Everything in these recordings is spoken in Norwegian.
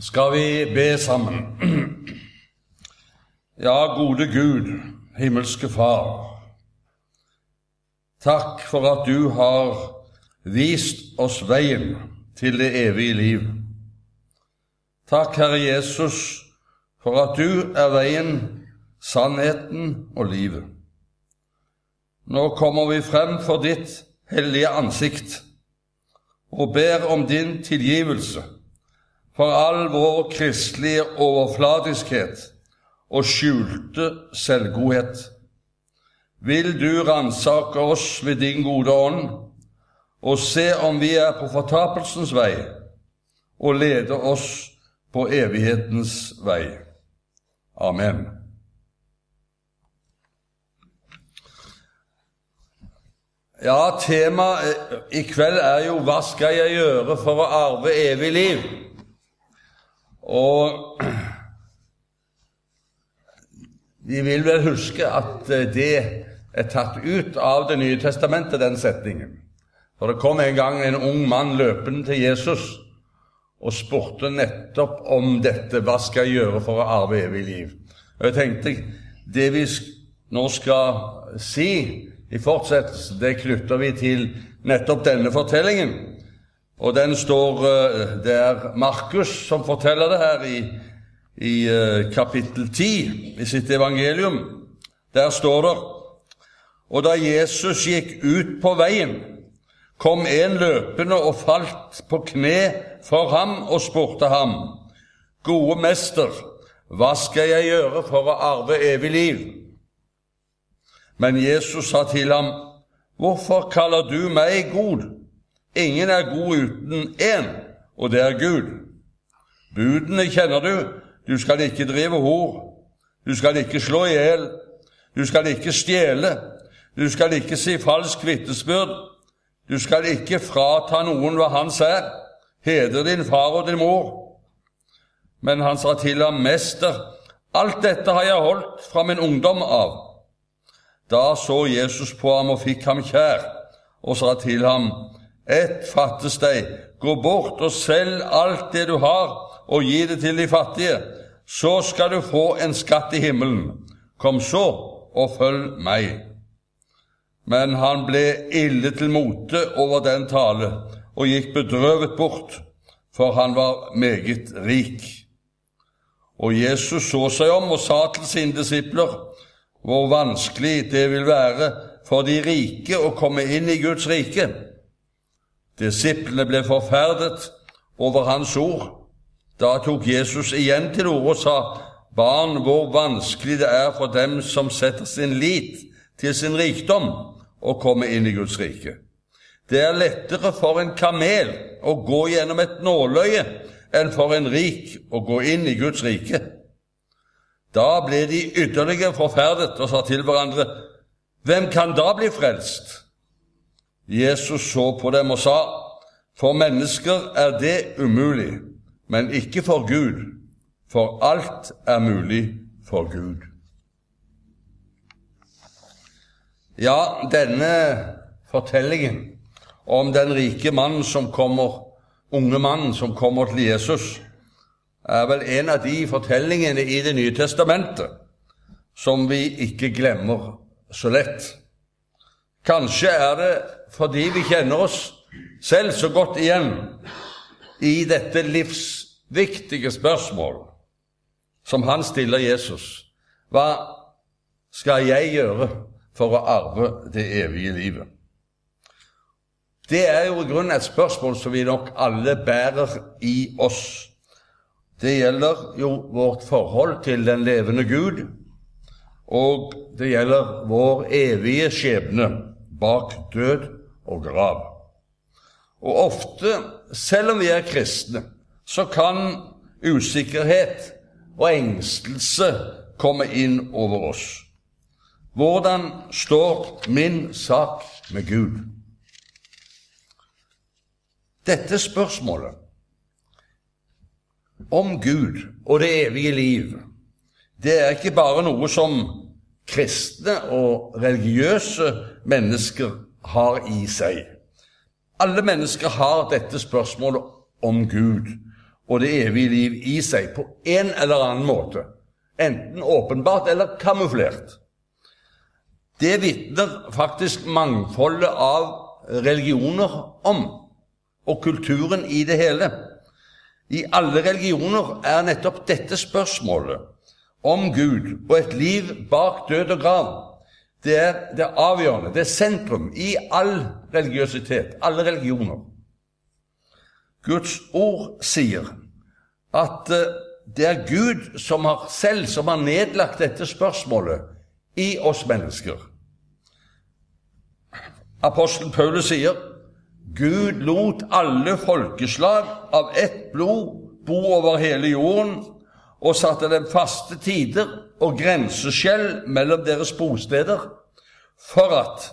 skal vi be sammen. Ja, gode Gud, himmelske Far. Takk for at du har vist oss veien til det evige liv. Takk, Herre Jesus, for at du er veien, sannheten og livet. Nå kommer vi frem for ditt hellige ansikt og ber om din tilgivelse for all vår kristelige overfladiskhet og skjulte selvgodhet. Vil du ransake oss ved din gode ånd og se om vi er på fortapelsens vei, og lede oss på evighetens vei. Amen. Ja, temaet i kveld er jo 'Hva skal jeg gjøre for å arve evig liv?' Og vi vil vel huske at eh, det er tatt ut av Det nye testamentet, den setningen. For det kom en gang en ung mann løpende til Jesus og spurte nettopp om dette. Hva skal jeg gjøre for å arve evig liv? Og jeg tenkte det vi nå skal si i fortsettelsen, det knytter vi til nettopp denne fortellingen og den står eh, Det er Markus som forteller det her i, i eh, kapittel 10 i sitt evangelium. Der står det Og da Jesus gikk ut på veien, kom en løpende og falt på kne for ham og spurte ham, Gode mester, hva skal jeg gjøre for å arve evig liv? Men Jesus sa til ham, Hvorfor kaller du meg god? Ingen er god uten én, og det er Gud. Budene kjenner du. Du skal ikke drive hor. Du skal ikke slå i hjel. Du skal ikke stjele. Du skal ikke si falsk vitnesbyrd. Du skal ikke frata noen hva hans er. Heder din far og din mor. Men han sa til ham, Mester, alt dette har jeg holdt fra min ungdom av. Da så Jesus på ham og fikk ham kjær, og sa til ham, ett fattes deg. Gå bort og selg alt det du har, og gi det til de fattige. Så skal du få en skatt i himmelen. Kom så og følg meg. Men han ble ille til mote over den tale og gikk bedrøvet bort, for han var meget rik. Og Jesus så seg om og sa til sine disipler hvor vanskelig det vil være for de rike å komme inn i Guds rike. Disiplene ble forferdet over hans ord. Da tok Jesus igjen til orde og sa, Barn, hvor vanskelig det er for dem som setter sin lit til sin rikdom, å komme inn i Guds rike. Det er lettere for en kamel å gå gjennom et nåløye enn for en rik å gå inn i Guds rike. Da ble de ytterligere forferdet og sa til hverandre, Hvem kan da bli frelst? Jesus så på dem og sa, For mennesker er det umulig, men ikke for Gud, for alt er mulig for Gud. Ja, denne fortellingen om den rike mannen som kommer, unge mannen som kommer til Jesus, er vel en av de fortellingene i Det nye testamentet som vi ikke glemmer så lett. Kanskje er det fordi vi kjenner oss selv så godt igjen i dette livsviktige spørsmål som han stiller Jesus. Hva skal jeg gjøre for å arve det evige livet? Det er jo i grunnen et spørsmål som vi nok alle bærer i oss. Det gjelder jo vårt forhold til den levende Gud, og det gjelder vår evige skjebne bak død og grav. Og ofte, selv om vi er kristne, så kan usikkerhet og engstelse komme inn over oss. Hvordan står min sak med Gud? Dette spørsmålet om Gud og det evige liv, det er ikke bare noe som kristne og religiøse mennesker har i seg. Alle mennesker har dette spørsmålet om Gud, og det evige liv i seg på en eller annen måte, enten åpenbart eller kamuflert. Det vitner faktisk mangfoldet av religioner om, og kulturen i det hele. I alle religioner er nettopp dette spørsmålet om Gud og et liv bak død og grav det er det avgjørende, det er sentrum i all religiøsitet, alle religioner. Guds ord sier at eh, det er Gud som har selv som har nedlagt dette spørsmålet i oss mennesker. Apostelen Paulus sier Gud lot alle folkeslag av ett blod bo over hele jorden og satte dem faste tider og grenseskjell mellom deres bosteder for at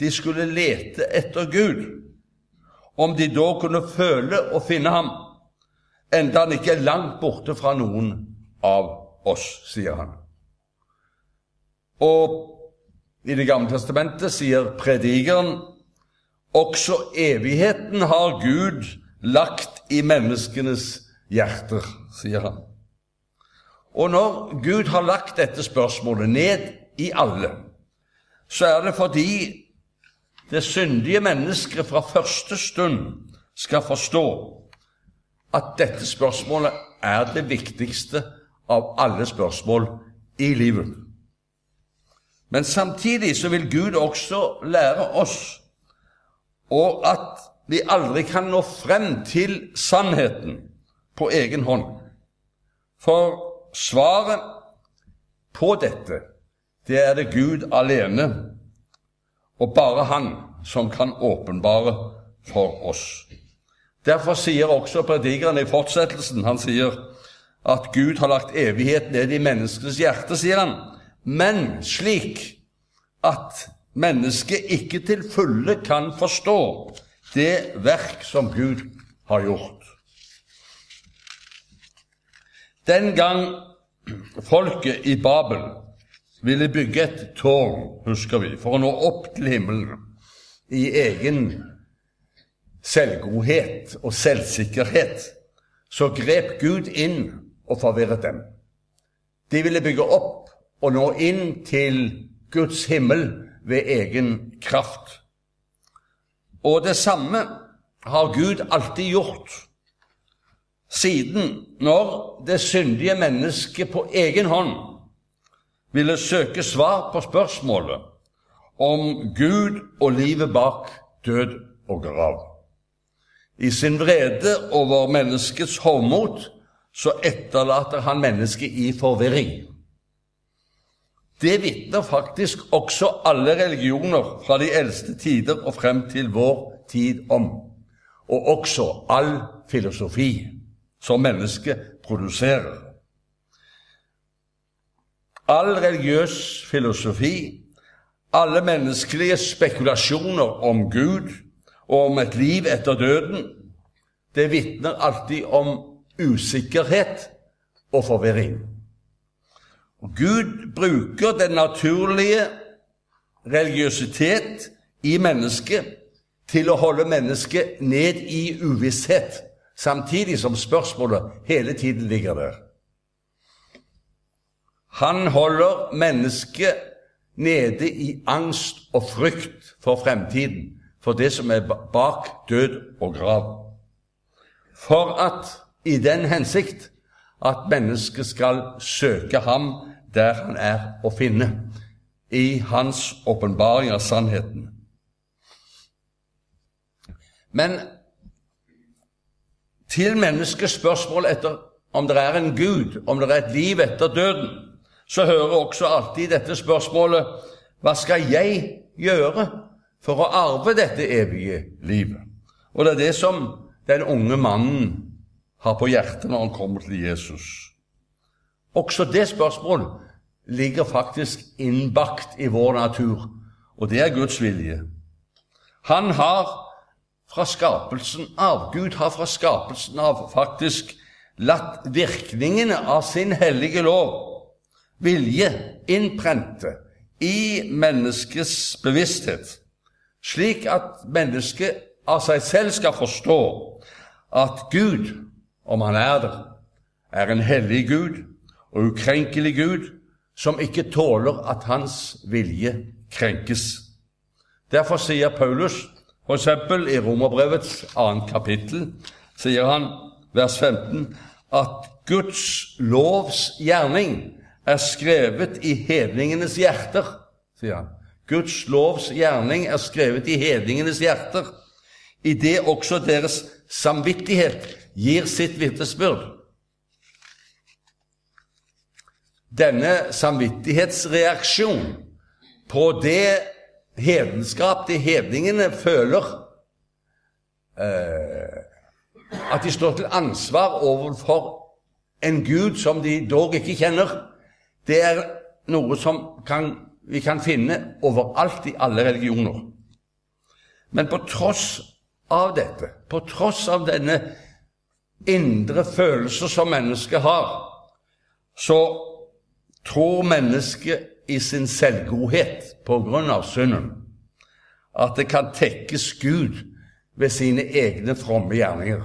de skulle lete etter Gud, om de da kunne føle og finne ham, enda han ikke er langt borte fra noen av oss, sier han. Og i Det gamle testamentet sier predikeren også evigheten har Gud lagt i menneskenes hjerter, sier han. Og når Gud har lagt dette spørsmålet ned i alle, så er det fordi det syndige mennesket fra første stund skal forstå at dette spørsmålet er det viktigste av alle spørsmål i livet. Men samtidig så vil Gud også lære oss og at vi aldri kan nå frem til sannheten på egen hånd. For svaret på dette, det er det Gud alene, og bare Han, som kan åpenbare for oss. Derfor sier også predikeren i fortsettelsen Han sier at Gud har lagt evighet ned i menneskets hjerte, sier han, men slik at mennesket ikke til fulle kan forstå det verk som Gud har gjort. Den gang folket i Babel ville bygge et tårn, husker vi, for å nå opp til himmelen i egen selvgodhet og selvsikkerhet, så grep Gud inn og forvirret dem. De ville bygge opp og nå inn til Guds himmel ved egen kraft. Og det samme har Gud alltid gjort siden når det syndige mennesket på egen hånd ville søke svar på spørsmålet om Gud og livet bak død og grav. I sin vrede over menneskets hovmot så etterlater han mennesket i forvirring. Det vitner faktisk også alle religioner fra de eldste tider og frem til vår tid om, og også all filosofi som mennesket produserer. All religiøs filosofi, alle menneskelige spekulasjoner om Gud og om et liv etter døden, det vitner alltid om usikkerhet og forvirring. Og Gud bruker den naturlige religiøsitet i mennesket til å holde mennesket ned i uvisshet samtidig som spørsmålet hele tiden ligger der. Han holder mennesket nede i angst og frykt for fremtiden, for det som er bak død og grav. For at i den hensikt at mennesket skal søke ham der han er å finne, i hans åpenbaring av sannheten. Men til menneskets spørsmål etter om det er en Gud, om det er et liv etter døden, så hører også alltid dette spørsmålet hva skal jeg gjøre for å arve dette evige livet? Og det er det som den unge mannen har på hjertet når han kommer til Jesus. Også det spørsmålet ligger faktisk innbakt i vår natur, og det er Guds vilje. Han har fra skapelsen av. Gud har fra skapelsen av faktisk latt virkningene av sin hellige lov, vilje, innprente i menneskets bevissthet, slik at mennesket av seg selv skal forstå at Gud om han er der, er en hellig Gud og ukrenkelig Gud som ikke tåler at hans vilje krenkes. Derfor sier Paulus, f.eks. i Romerbrevets annet kapittel, sier han, vers 15, at Guds lovs gjerning er skrevet i hedningenes hjerter, sier han. Guds lovs gjerning er skrevet i hedningenes hjerter, i det også deres samvittighet gir sitt vitnesbyrd. Denne samvittighetsreaksjon på det hedenskap til hedningene føler eh, At de står til ansvar overfor en Gud som de dog ikke kjenner, det er noe som kan, vi kan finne overalt i alle religioner. Men på tross av dette, på tross av denne indre følelse som mennesket har, så tror mennesket i sin selvgodhet på grunn av synden at det kan tekkes Gud ved sine egne fromme gjerninger.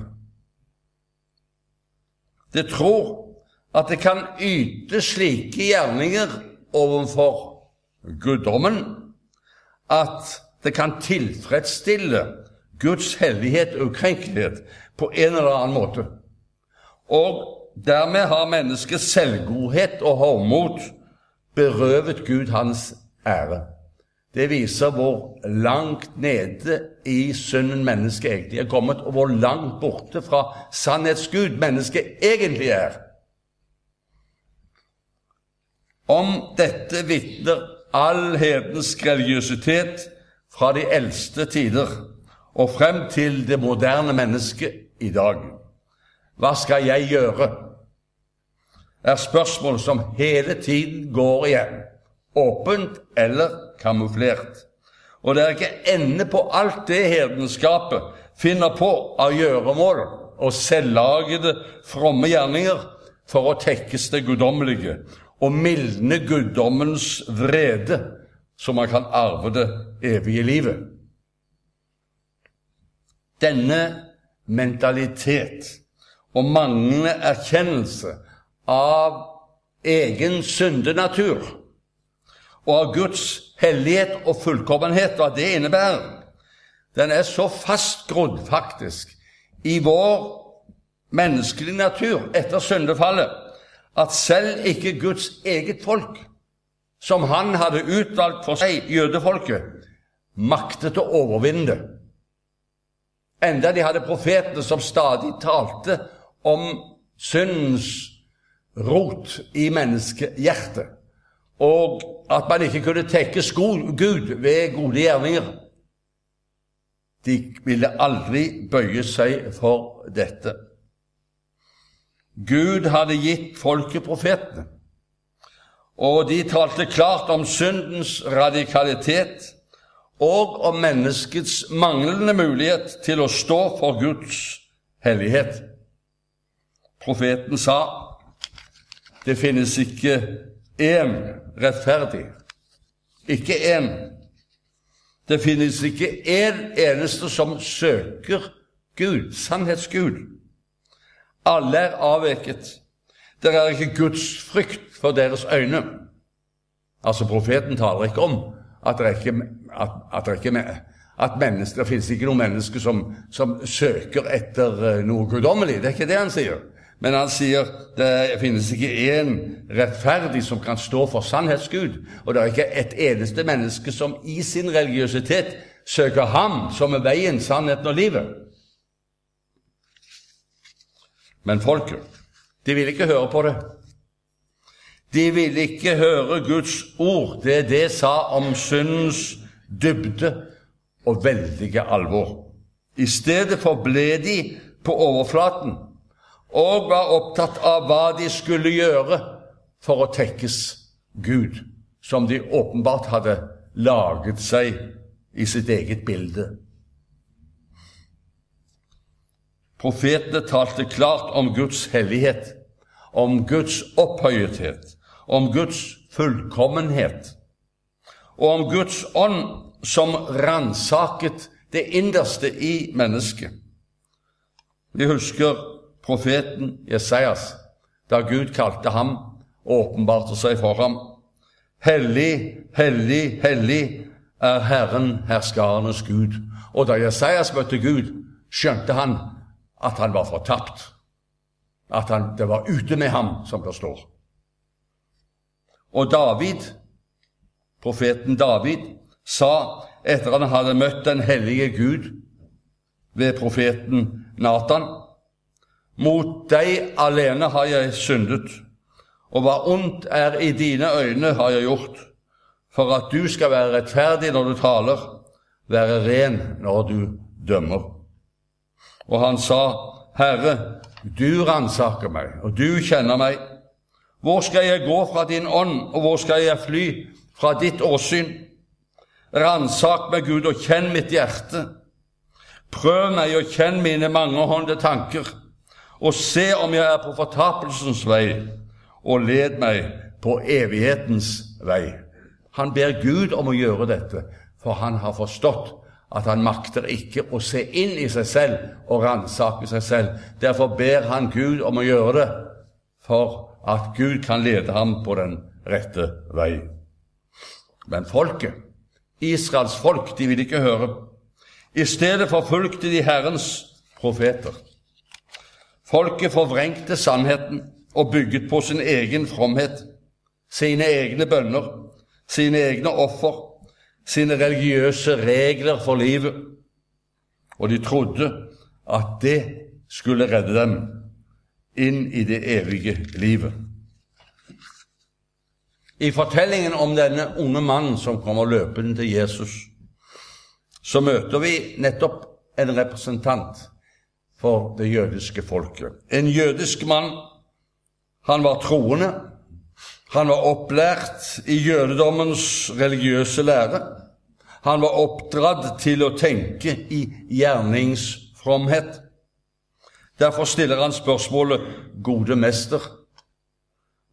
Det tror at det kan yte slike gjerninger overfor guddommen at det kan tilfredsstille Guds hellighet og ukrenkelighet på en eller annen måte. Og dermed har menneskets selvgodhet og hovmot berøvet Gud hans ære. Det viser hvor langt nede i synden mennesket egentlig er kommet, og hvor langt borte fra sannhetsgud mennesket egentlig er. Om dette vitner all hedensk religiøsitet fra de eldste tider og frem til det moderne mennesket i dag. Hva skal jeg gjøre? Er spørsmål som hele tiden går igjen, åpent eller kamuflert. Og det er ikke ende på alt det hedenskapet finner på av gjøremål og selvlagede fromme gjerninger for å tekkes det guddommelige og mildne guddommens vrede, så man kan arve det evige livet. Denne mentalitet og manglende erkjennelse av egen syndenatur og av Guds hellighet og fullkommenhet, hva det innebærer, den er så fastgrodd, faktisk, i vår menneskelige natur etter syndefallet, at selv ikke Guds eget folk, som han hadde utvalgt for seg, jødefolket, maktet å overvinne det. Enda de hadde profetene som stadig talte om syndens rot i menneskehjertet, og at man ikke kunne tekke Gud ved gode gjerninger. De ville aldri bøye seg for dette. Gud hadde gitt folket profetene, og de talte klart om syndens radikalitet og om menneskets manglende mulighet til å stå for Guds hellighet. Profeten sa det finnes ikke én rettferdig. Ikke én. Det finnes ikke én eneste som søker Gud, sannhetsgud. Alle er avveket. Det er ikke Guds frykt for deres øyne. Altså, profeten taler ikke om at det ikke, at, at det ikke at mennesker, det finnes ikke noen mennesker som, som søker etter eh, noe guddommelig. Det er ikke det han sier. Men han sier det finnes ikke én rettferdig som kan stå for sannhetsgud. Og det er ikke et eneste menneske som i sin religiøsitet søker ham som er veien, sannheten og livet. Men folket, de vil ikke høre på det. De vil ikke høre Guds ord, det det sa om syndens dybde og veldige alvor. I stedet forble de på overflaten og var opptatt av hva de skulle gjøre for å tekkes Gud, som de åpenbart hadde laget seg i sitt eget bilde. Profetene talte klart om Guds hellighet, om Guds opphøyethet, om Guds fullkommenhet, og om Guds ånd som ransaket det innerste i mennesket. Vi husker profeten Jesajas, da Gud kalte ham og åpenbarte seg for ham. Hellig, hellig, hellig er Herren herskarenes Gud. Og da Jesajas møtte Gud, skjønte han at han var fortapt. At han, det var ute med ham, som det står. Og David, profeten David, sa etter han hadde møtt den hellige Gud ved profeten Natan Mot deg alene har jeg syndet, og hva ondt er i dine øyne, har jeg gjort, for at du skal være rettferdig når du taler, være ren når du dømmer. Og han sa, Herre, du ransaker meg, og du kjenner meg. Hvor skal jeg gå fra din ånd, og hvor skal jeg fly fra ditt åsyn? Ransak meg, Gud, og kjenn mitt hjerte. Prøv meg og kjenn mine mangehånde tanker, og se om jeg er på fortapelsens vei, og led meg på evighetens vei. Han ber Gud om å gjøre dette, for han har forstått at han makter ikke å se inn i seg selv og ransake seg selv. Derfor ber han Gud om å gjøre det, for at Gud kan lede ham på den rette vei. Men folket, Israels folk, de ville ikke høre. I stedet forfulgte de Herrens profeter. Folket forvrengte sannheten og bygget på sin egen fromhet, sine egne bønner, sine egne offer sine religiøse regler for livet, og de trodde at det skulle redde dem inn i det evige livet. I fortellingen om denne unge mannen som kommer løpende til Jesus, så møter vi nettopp en representant for det jødiske folket. En jødisk mann. Han var troende, han var opplært i jødedommens religiøse lære. Han var oppdratt til å tenke i gjerningsfromhet. Derfor stiller han spørsmålet, 'Gode mester,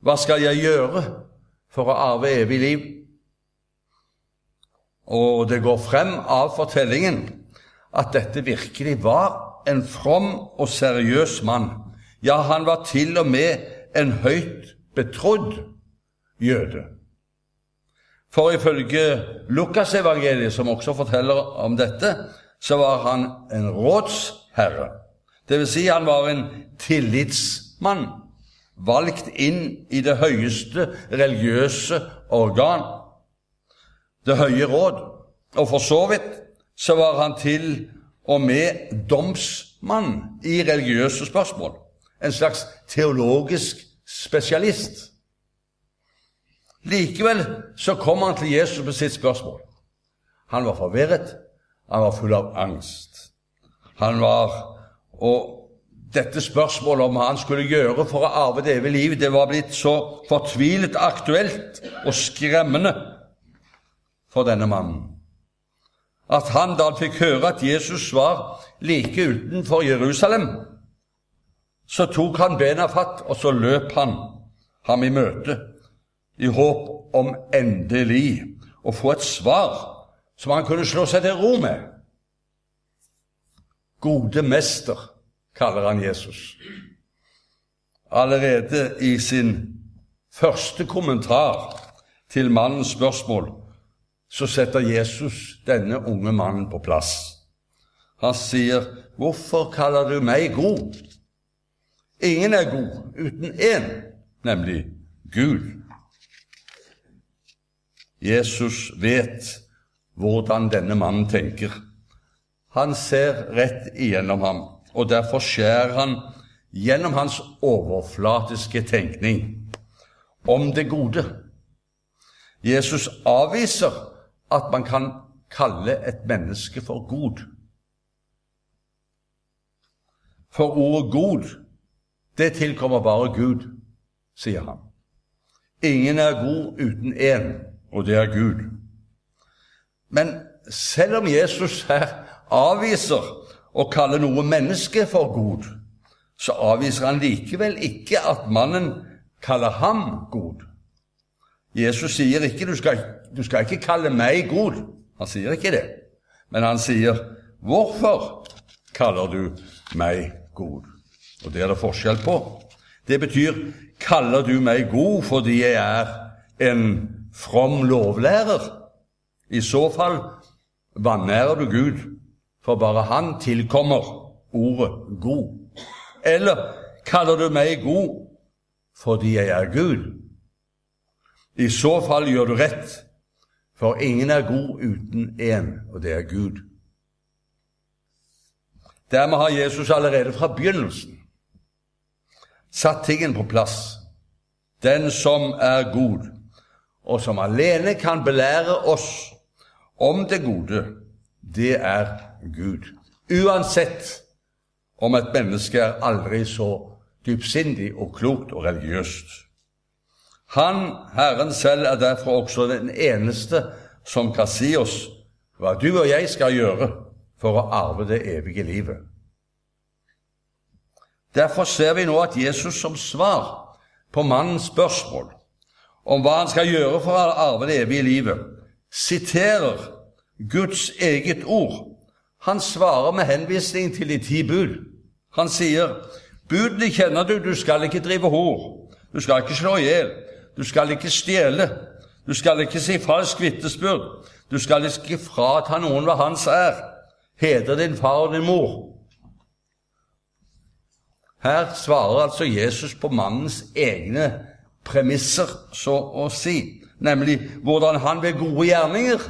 hva skal jeg gjøre for å arve evig liv?' Og det går frem av fortellingen at dette virkelig var en from og seriøs mann. Ja, han var til og med en høyt betrodd jøde. For ifølge Lukasevangeliet, som også forteller om dette, så var han en rådsherre. Det vil si han var en tillitsmann, valgt inn i det høyeste religiøse organ, Det høye råd. Og for så vidt så var han til og med domsmann i religiøse spørsmål. En slags teologisk spesialist. Likevel så kom han til Jesus med sitt spørsmål. Han var forvirret, han var full av angst. Han var Og dette spørsmålet om hva han skulle gjøre for å arve det evige liv, det var blitt så fortvilet aktuelt og skremmende for denne mannen at han, da han fikk høre at Jesus var like utenfor Jerusalem, så tok han bena fatt, og så løp han ham i møte i håp om endelig å få et svar som han kunne slå seg til ro med. Gode mester, kaller han Jesus. Allerede i sin første kommentar til mannens spørsmål så setter Jesus denne unge mannen på plass. Han sier, 'Hvorfor kaller du meg god?' Ingen er god uten én, nemlig Gud. Jesus vet hvordan denne mannen tenker. Han ser rett igjennom ham, og derfor skjærer han gjennom hans overflatiske tenkning om det gode. Jesus avviser at man kan kalle et menneske for god. For ordet 'god', det tilkommer bare Gud, sier han. Ingen er god uten én og det er Gud. Men selv om Jesus her avviser å kalle noe menneske for god, så avviser han likevel ikke at mannen kaller ham god. Jesus sier ikke du skal, du skal ikke kalle meg god. Han sier ikke det. Men han sier, 'Hvorfor kaller du meg god?' Og det er det forskjell på. Det betyr kaller du meg god fordi jeg er en from lovlærer? I så fall vanærer du Gud, for bare Han tilkommer ordet god. Eller kaller du meg god fordi jeg er Gud? I så fall gjør du rett, for ingen er god uten én, og det er Gud. Dermed har Jesus allerede fra begynnelsen satt tingen på plass. Den som er god, og som alene kan belære oss om det gode, det er Gud. Uansett om et menneske er aldri så dypsindig og klokt og religiøst. Han, Herren selv, er derfor også den eneste som kan si oss hva du og jeg skal gjøre for å arve det evige livet. Derfor ser vi nå at Jesus som svar på mannens spørsmål om hva han skal gjøre for å arve det evige livet, siterer Guds eget ord. Han svarer med henvisning til de ti bud. Han sier, 'Budene kjenner du, du skal ikke drive hor, du skal ikke slå i hjel, du skal ikke stjele, du skal ikke si falsk vitnesbyrd, du skal ikke frata noen hva hans er. Heder din far og din mor. Her svarer altså Jesus på mannens egne premisser, så å si, nemlig hvordan han ved gode gjerninger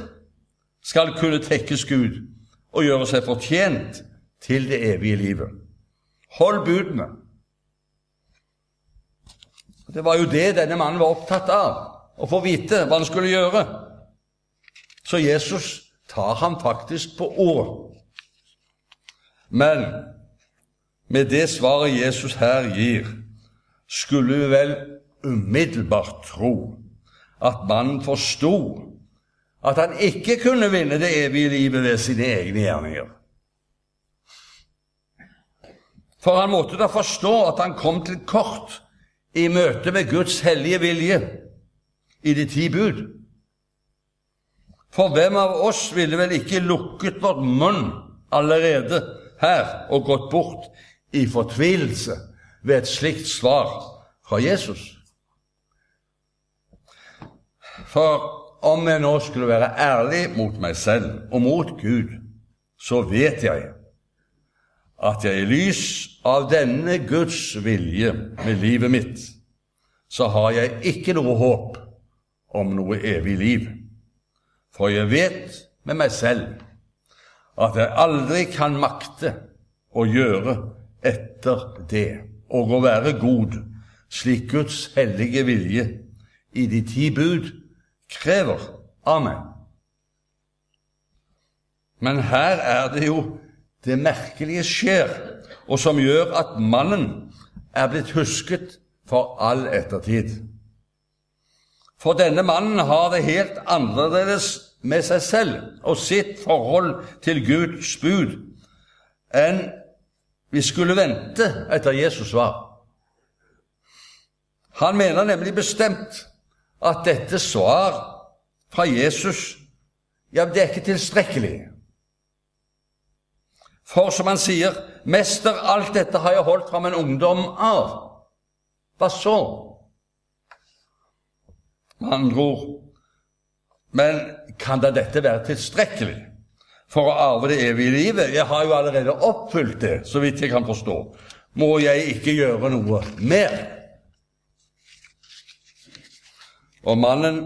skal kunne tekkes Gud og gjøre seg fortjent til det evige livet. Hold budene. Det var jo det denne mannen var opptatt av, å få vite hva han skulle gjøre. Så Jesus tar ham faktisk på ord. Men med det svaret Jesus her gir, skulle vi vel umiddelbart tro at mannen forsto at han ikke kunne vinne det evige livet ved sine egne gjerninger. For han måtte da forstå at han kom til kort i møte med Guds hellige vilje i de ti bud. For hvem av oss ville vel ikke lukket vårt munn allerede her og gått bort i fortvilelse ved et slikt svar fra Jesus? For om jeg nå skulle være ærlig mot meg selv og mot Gud, så vet jeg at jeg i lys av denne Guds vilje med livet mitt, så har jeg ikke noe håp om noe evig liv. For jeg vet med meg selv at jeg aldri kan makte å gjøre etter det og å være god, slik Guds hellige vilje i de ti bud krever av meg. Men her er det jo det merkelige skjer, og som gjør at mannen er blitt husket for all ettertid. For denne mannen har det helt annerledes med seg selv og sitt forhold til Guds bud enn vi skulle vente etter Jesus svar. Han mener nemlig bestemt at dette svar fra Jesus ja, det er ikke tilstrekkelig. For som han sier, 'Mester, alt dette har jeg holdt fra min ungdom av.' Hva så? med andre ord. Men kan da dette være tilstrekkelig for å arve det evige livet? Jeg har jo allerede oppfylt det, så vidt jeg kan forstå. Må jeg ikke gjøre noe mer? Og mannen,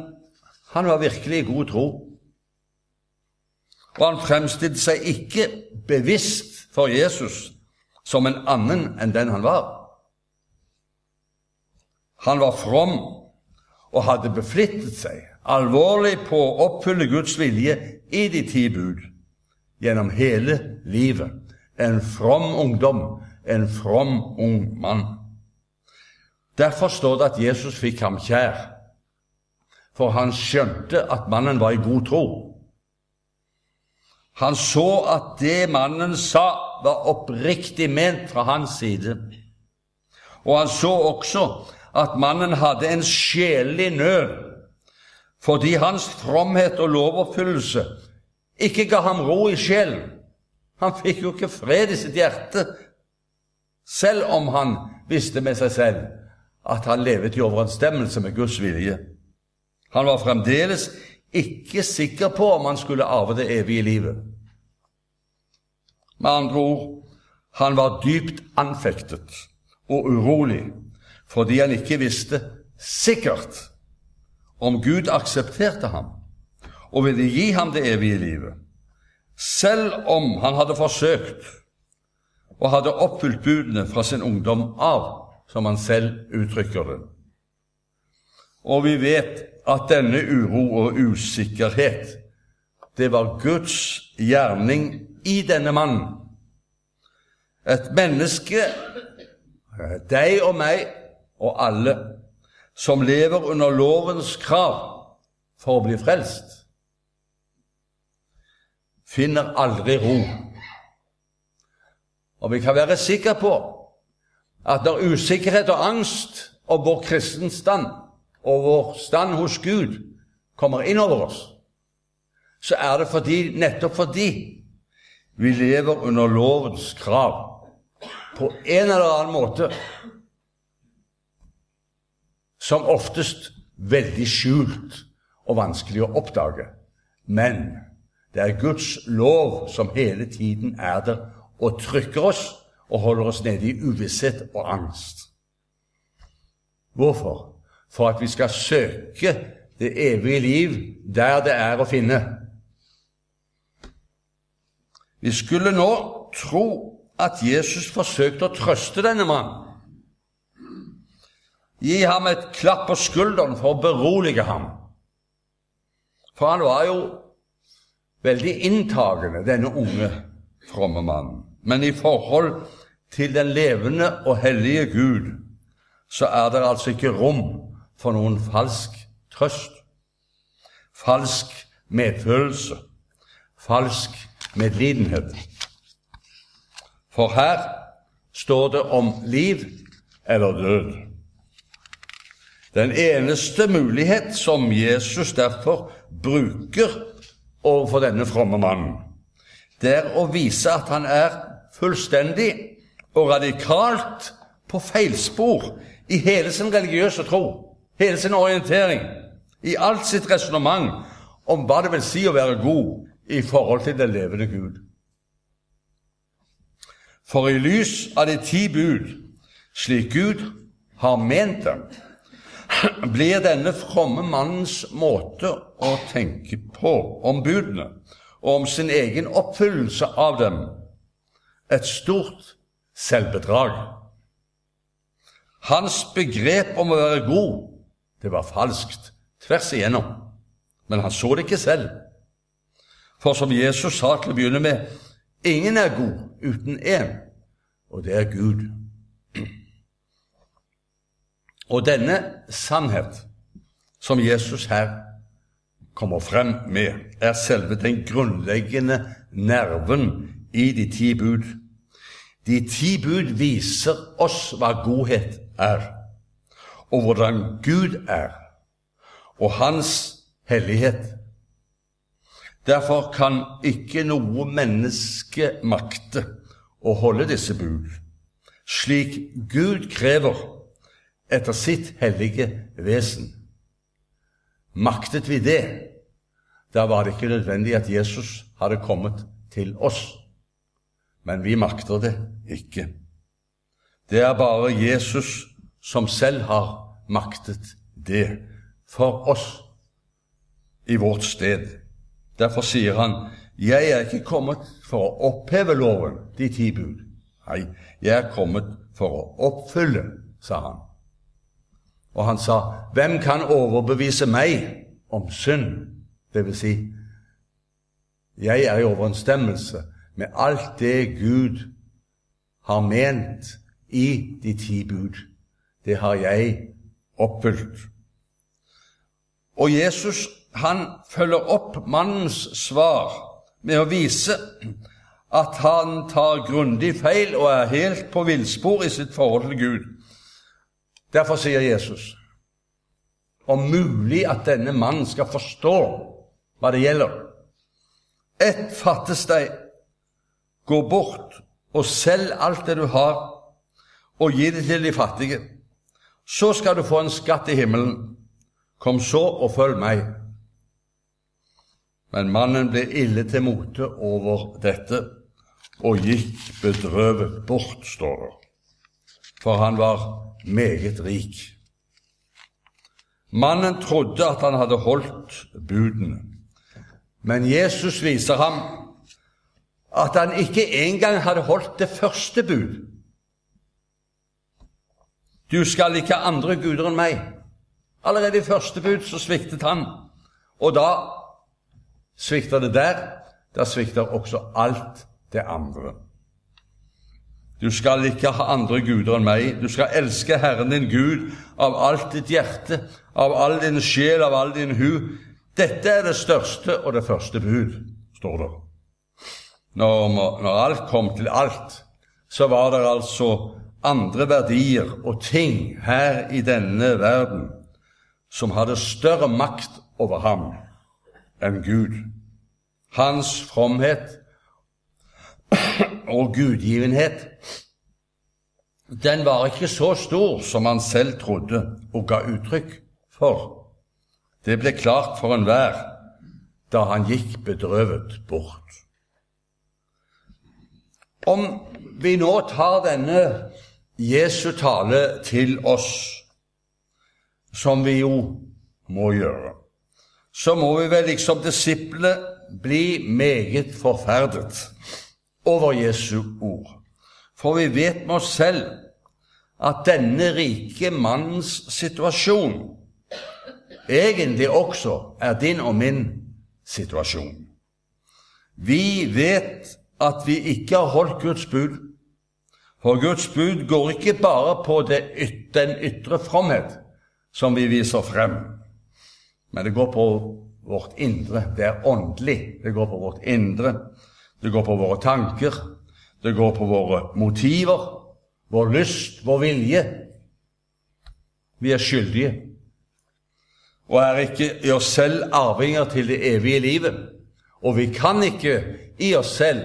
han var virkelig i god tro. Og han fremstilte seg ikke bevisst for Jesus som en annen enn den han var. Han var from og hadde beflittet seg alvorlig på å oppfylle Guds vilje i de ti bud gjennom hele livet. En from ungdom, en from ung mann. Derfor står det at Jesus fikk ham kjær, for han skjønte at mannen var i god tro. Han så at det mannen sa, var oppriktig ment fra hans side. Og han så også at mannen hadde en sjelelig nød fordi hans fromhet og lovoppfyllelse ikke ga ham ro i sjelen. Han fikk jo ikke fred i sitt hjerte selv om han visste med seg selv at han levet i overensstemmelse med Guds vilje. Han var fremdeles ikke sikker på om han skulle arve det evige livet. Med andre ord, han var dypt anfektet og urolig fordi han ikke visste sikkert om Gud aksepterte ham og ville gi ham det evige livet, selv om han hadde forsøkt og hadde oppfylt budene fra sin ungdom av, som han selv uttrykker det. Og vi vet at denne uro og usikkerhet, det var Guds gjerning i denne mannen. Et menneske, deg og meg og alle, som lever under lovens krav for å bli frelst, finner aldri ro. Og vi kan være sikre på at når usikkerhet og angst og vår kristens stand og vår stand hos Gud kommer inn over oss, så er det fordi, nettopp fordi vi lever under lovens krav på en eller annen måte, som oftest veldig skjult og vanskelig å oppdage. Men det er Guds lov som hele tiden er der og trykker oss og holder oss nede i uvisshet og angst. Hvorfor? For at vi skal søke det evige liv der det er å finne. Vi skulle nå tro at Jesus forsøkte å trøste denne mannen. Gi ham et klapp på skulderen for å berolige ham. For han var jo veldig inntagende, denne unge, fromme mannen. Men i forhold til den levende og hellige Gud så er det altså ikke rom for noen falsk trøst, falsk medfølelse, falsk medlidenhet. For her står det om liv eller død. Den eneste mulighet som Jesus derfor bruker overfor denne fromme mannen, det er å vise at han er fullstendig og radikalt på feilspor i hele sin religiøse tro, hele sin orientering, i alt sitt resonnement om hva det vil si å være god i forhold til den levende Gud. For i lys av de ti bud, slik Gud har ment dem, blir denne fromme mannens måte å tenke på om budene og om sin egen oppfyllelse av dem et stort selvbedrag. Hans begrep om å være god, det var falskt tvers igjennom. Men han så det ikke selv. For som Jesus sa til å begynne med, ingen er god uten én, og det er Gud. Og denne sannhet som Jesus her kommer frem med, er selve den grunnleggende nerven i de ti bud. De ti bud viser oss hva godhet er, og hvordan Gud er, og Hans hellighet. Derfor kan ikke noe menneske makte å holde disse bud, slik Gud krever etter sitt hellige vesen. Maktet vi det, da var det ikke nødvendig at Jesus hadde kommet til oss men vi makter det ikke. Det er bare Jesus som selv har maktet det for oss i vårt sted. Derfor sier han, 'Jeg er ikke kommet for å oppheve loven, de ti bud.' Nei, jeg er kommet for å oppfylle, sa han. Og han sa, 'Hvem kan overbevise meg om synd?' Det vil si, jeg er i overensstemmelse med alt det Gud har ment i de ti bud. Det har jeg oppfylt. Og Jesus han følger opp mannens svar med å vise at han tar grundig feil og er helt på villspor i sitt forhold til Gud. Derfor sier Jesus om mulig at denne mannen skal forstå hva det gjelder. Ett fattes deg Gå bort og selg alt det du har, og gi det til de fattige. Så skal du få en skatt i himmelen. Kom så og følg meg. Men mannen ble ille til mote over dette og gikk bedrøvet bort, står det. For han var meget rik. Mannen trodde at han hadde holdt budene. Men Jesus viser ham at han ikke engang hadde holdt det første bud. Du skal ikke ha andre guder enn meg. Allerede i første bud så sviktet han. Og da svikter det der. Da svikter også alt det andre. Du skal ikke ha andre guder enn meg. Du skal elske Herren din Gud av alt ditt hjerte, av all din sjel, av all din hu. Dette er det største og det første bud, står det. Når, når alt kom til alt, så var det altså andre verdier og ting her i denne verden som hadde større makt over ham enn Gud. Hans fromhet og gudgivenhet, den var ikke så stor som han selv trodde og ga uttrykk for. Det ble klart for enhver da han gikk bedrøvet bort. Om vi nå tar denne Jesu tale til oss, som vi jo må gjøre, så må vi vel liksom disiplene bli meget forferdet over Jesu ord. For vi vet med oss selv at denne rike mannens situasjon egentlig også er din og min situasjon. Vi vet at vi ikke har holdt Guds bud, for Guds bud går ikke bare på yt den ytre fromhet som vi viser frem, men det går på vårt indre. Det er åndelig. Det går på vårt indre. Det går på våre tanker. Det går på våre motiver, vår lyst, vår vilje. Vi er skyldige og er ikke i oss selv arvinger til det evige livet. Og vi kan ikke i oss selv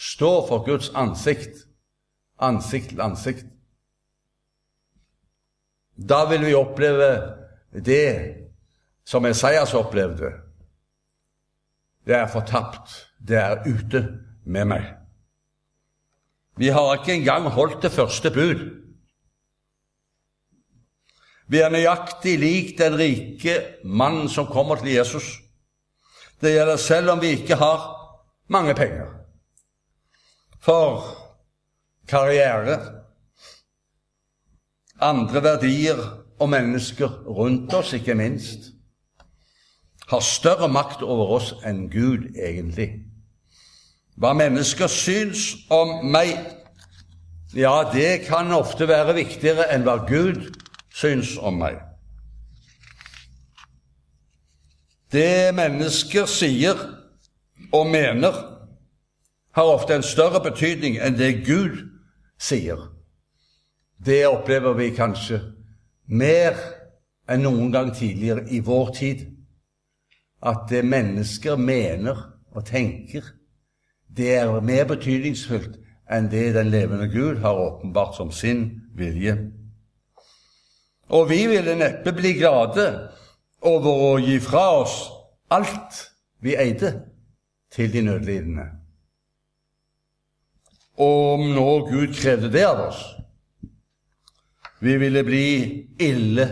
stå for Guds ansikt, ansikt til ansikt. Da vil vi oppleve det som Esaias opplevde. Det er fortapt. Det er ute med meg. Vi har ikke engang holdt det første bud. Vi er nøyaktig lik den rike mannen som kommer til Jesus. Det gjelder selv om vi ikke har mange penger. For karriere, andre verdier og mennesker rundt oss, ikke minst, har større makt over oss enn Gud egentlig. Hva mennesker syns om meg, ja, det kan ofte være viktigere enn hva Gud syns om meg. Det mennesker sier og mener, har ofte en større betydning enn det Gud sier. Det opplever vi kanskje mer enn noen gang tidligere i vår tid. At det mennesker mener og tenker, det er mer betydningsfullt enn det den levende Gud har åpenbart som sin vilje. Og vi ville neppe bli glade over å gi fra oss alt vi eide, til de nødlidende. Om nå Gud krevde det av oss, vi ville bli ille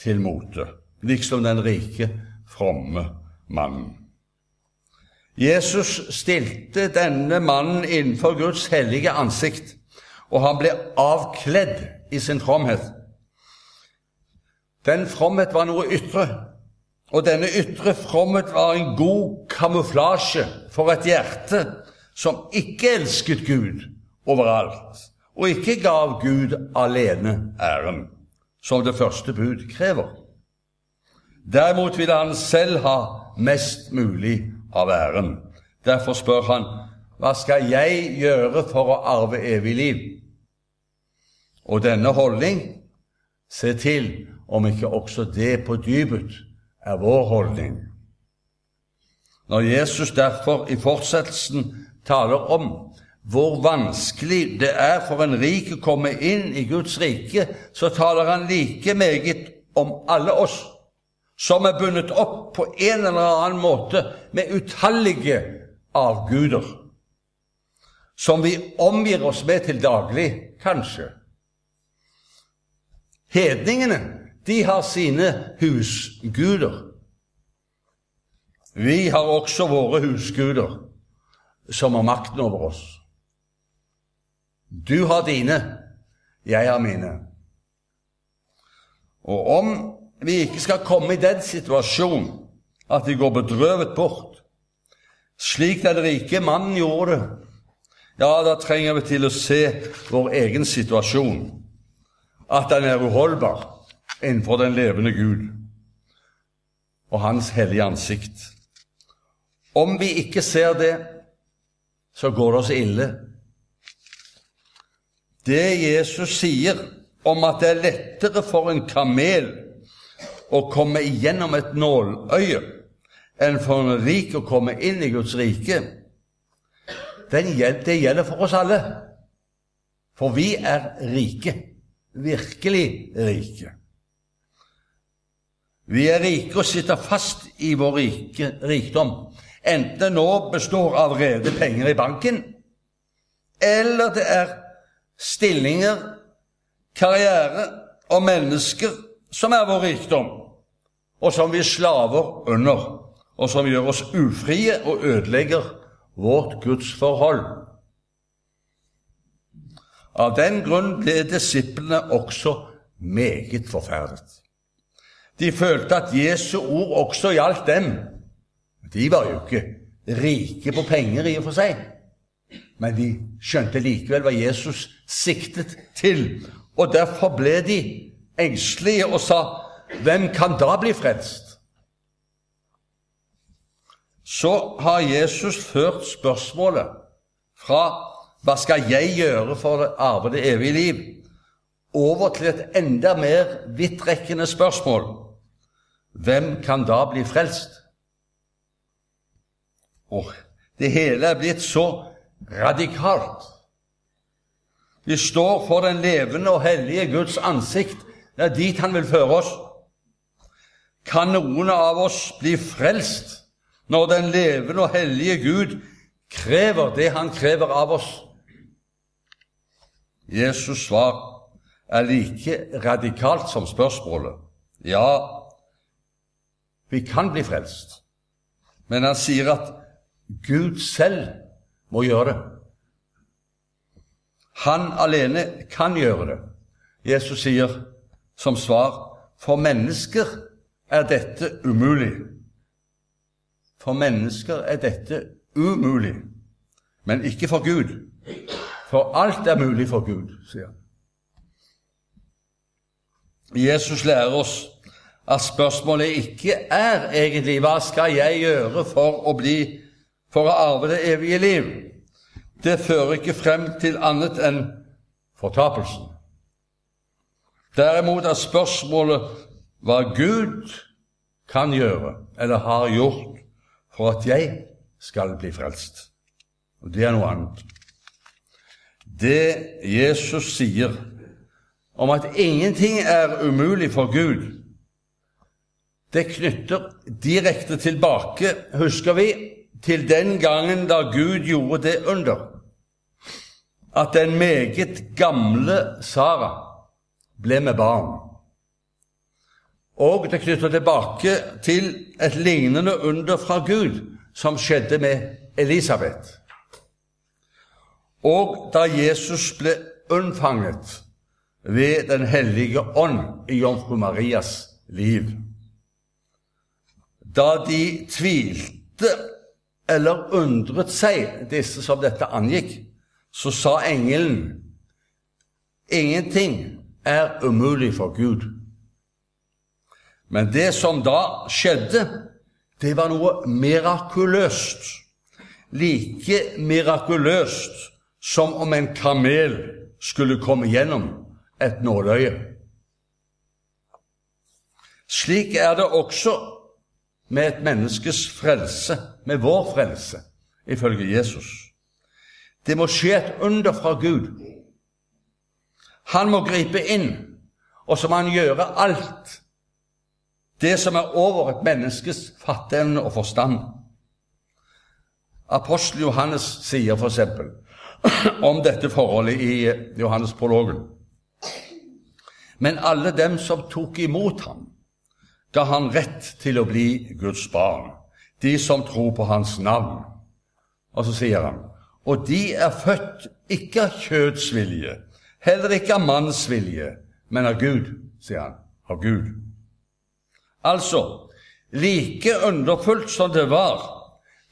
til mote, liksom den rike, fromme mannen. Jesus stilte denne mannen innenfor Guds hellige ansikt, og han ble avkledd i sin fromhet. Den fromhet var noe ytre, og denne ytre fromhet var en god kamuflasje for et hjerte som ikke elsket Gud overalt, og ikke gav Gud alene æren, som det første bud krever. Derimot ville han selv ha mest mulig av æren. Derfor spør han, hva skal jeg gjøre for å arve evig liv? Og denne holdning, se til om ikke også det på dypet er vår holdning. Når Jesus derfor i fortsettelsen taler om hvor vanskelig det er for en rik å komme inn i Guds rike, så taler han like meget om alle oss som er bundet opp på en eller annen måte med utallige avguder, som vi omgir oss med til daglig, kanskje. Hedningene, de har sine husguder. Vi har også våre husguder, som har makten over oss. Du har dine, jeg har mine. Og om vi ikke skal komme i den situasjonen at vi går bedrøvet bort, slik den rike mannen gjorde det, ja, da trenger vi til å se vår egen situasjon, at den er uholdbar innenfor den levende Gud og Hans hellige ansikt. Om vi ikke ser det, så går det oss ille. Det Jesus sier om at det er lettere for en kamel å komme igjennom et nåløye enn for en rik å komme inn i Guds rike, det gjelder for oss alle. For vi er rike. Virkelig rike. Vi er rike og sitter fast i vår rike, rikdom enten det nå består av rede penger i banken, eller det er stillinger, karriere og mennesker som er vår rikdom, og som vi slaver under, og som gjør oss ufrie og ødelegger vårt gudsforhold. Av den grunn ble disiplene også meget forferdet. De følte at Jesu ord også gjaldt dem, de var jo ikke rike på penger i og for seg, men de skjønte likevel hva Jesus siktet til. Og derfor ble de engstelige og sa, 'Hvem kan da bli frelst?' Så har Jesus ført spørsmålet fra 'Hva skal jeg gjøre for å arve det evige liv?' over til et enda mer vidtrekkende spørsmål. Hvem kan da bli frelst? Og det hele er blitt så radikalt. Vi står for den levende og hellige Guds ansikt. Det er dit Han vil føre oss. Kan noen av oss bli frelst når den levende og hellige Gud krever det Han krever av oss? Jesus' svar er like radikalt som spørsmålet. Ja, vi kan bli frelst, men han sier at Gud selv må gjøre det. Han alene kan gjøre det. Jesus sier som svar for mennesker er dette umulig. For mennesker er dette umulig, men ikke for Gud. For alt er mulig for Gud, sier han. Jesus lærer oss at spørsmålet ikke er egentlig hva skal jeg gjøre for å bli for å arve det evige liv, det fører ikke frem til annet enn fortapelsen. Derimot er spørsmålet hva Gud kan gjøre eller har gjort for at jeg skal bli frelst. Og det er noe annet. Det Jesus sier om at ingenting er umulig for Gud, det knytter direkte tilbake, husker vi, til den gangen da Gud gjorde det under, at den meget gamle Sara ble med barn. Og det knytter tilbake til et lignende under fra Gud som skjedde med Elisabeth. Og da Jesus ble unnfanget ved Den hellige ånd i jomfru Marias liv. Da de tvilte eller undret seg, disse som dette angikk, så sa engelen ingenting er umulig for Gud. Men det som da skjedde, det var noe mirakuløst. Like mirakuløst som om en kamel skulle komme gjennom et nåløye. Slik er det også med et menneskes frelse, med vår frelse, ifølge Jesus. Det må skje et under fra Gud. Han må gripe inn, og så må han gjøre alt det som er over et menneskes fatteevne og forstand. Apostel Johannes sier f.eks. om dette forholdet i Johannes-prologen. Men alle dem som tok imot ham, ga han rett til å bli Guds barn, de som tror på hans navn. Og så sier han, og de er født ikke av kjøds vilje, heller ikke av manns vilje, men av Gud, sier han, av Gud. Altså, like underfullt som det var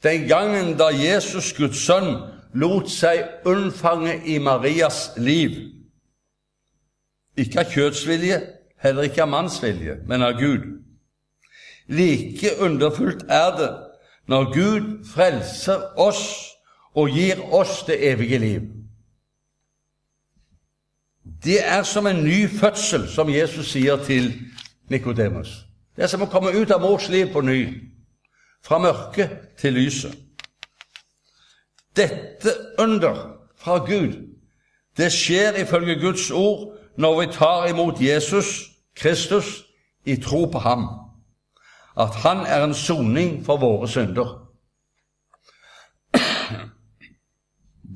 den gangen da Jesus, Guds sønn, lot seg unnfange i Marias liv, ikke av kjødsvilje, heller ikke av mannsvilje, men av Gud. Like underfullt er det når Gud frelser oss og gir oss det evige liv. Det er som en ny fødsel, som Jesus sier til Nikodemus. Det er som å komme ut av mors liv på ny, fra mørket til lyset. Dette under fra Gud, det skjer ifølge Guds ord når vi tar imot Jesus Kristus i tro på ham, at han er en soning for våre synder.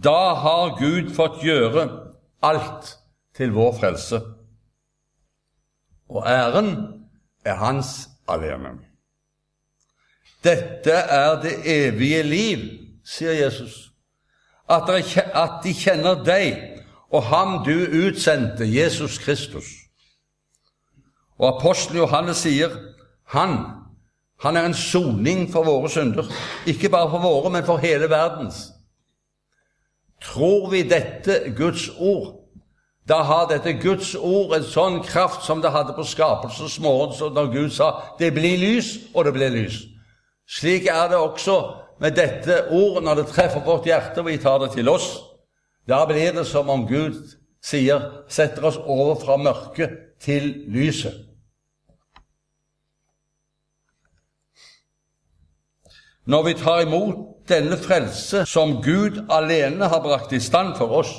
Da har Gud fått gjøre alt til vår frelse, og æren er hans alene. Dette er det evige liv, sier Jesus, at de kjenner deg, og ham du utsendte, Jesus Kristus. Og apostelen Johannes sier han, han er en soning for våre synder. Ikke bare for våre, men for hele verdens. Tror vi dette Guds ord, da har dette Guds ord en sånn kraft som det hadde på skapelsens morgen, når Gud sa 'det blir lys', og det ble lys. Slik er det også med dette ordet når det treffer vårt hjerte, og vi tar det til oss. Da blir det som om Gud sier, setter oss over fra mørket til lyset. Når vi tar imot denne frelse som Gud alene har brakt i stand for oss,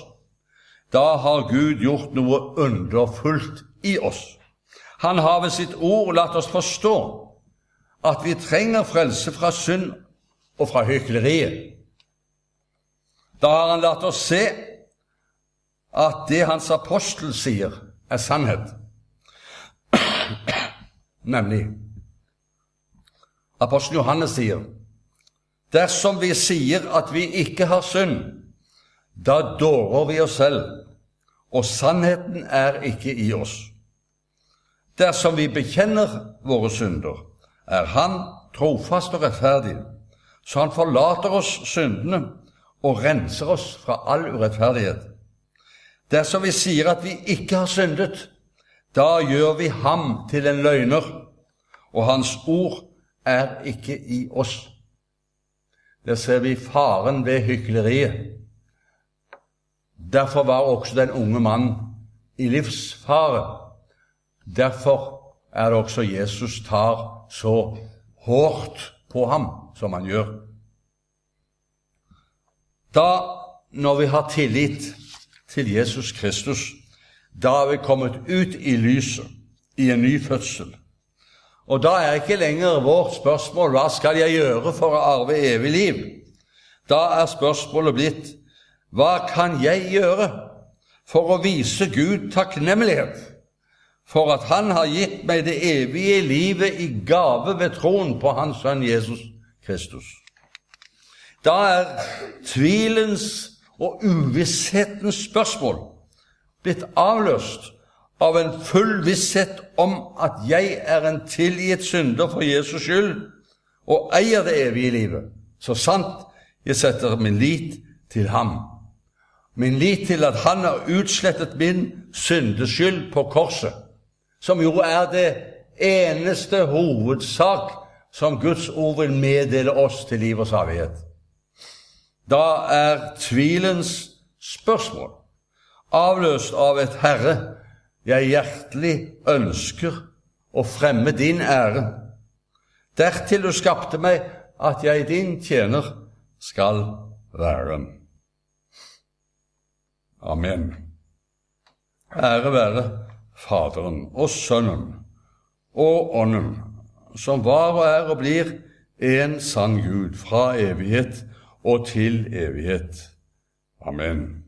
da har Gud gjort noe underfullt i oss. Han har ved sitt ord latt oss forstå at vi trenger frelse fra synd og fra hykleriet. Da har han latt oss se at det hans apostel sier, er sannhet. Nemlig Apostelen Johannes sier dersom vi sier at vi ikke har synd, da dårer vi oss selv, og sannheten er ikke i oss. Dersom vi bekjenner våre synder, er Han trofast og rettferdig, så Han forlater oss syndene og renser oss fra all urettferdighet. Dersom vi sier at vi ikke har syndet, da gjør vi ham til en løgner, og hans ord er ikke i oss. Der ser vi faren ved hykleriet. Derfor var også den unge mannen i livsfare. Derfor er det også Jesus tar så hårdt på ham som han gjør. Da, når vi har tillit til Jesus Kristus, da er vi kommet ut i lyset, i en ny fødsel. Og da er ikke lenger vårt spørsmål 'Hva skal jeg gjøre for å arve evig liv?' Da er spørsmålet blitt 'Hva kan jeg gjøre for å vise Gud takknemlighet for at Han har gitt meg det evige livet i gave ved troen på Hans Sønn Jesus Kristus?' Da er tvilens og uvisshetens spørsmål blitt avløst av en full visshet om at jeg er en tilgitt synder for Jesus skyld og eier det evige livet, så sant jeg setter min lit til ham. Min lit til at han har utslettet min syndeskyld på korset, som jo er det eneste hovedsak som Guds ord vil meddele oss til liv og salighet. Da er tvilens spørsmål avløst av et Herre, jeg hjertelig ønsker å fremme din ære. Dertil du skapte meg, at jeg din tjener skal være. Amen. Ære være Faderen og Sønnen og Ånden, som var og er og blir en sann Gud fra evighet og til evighet. Amen.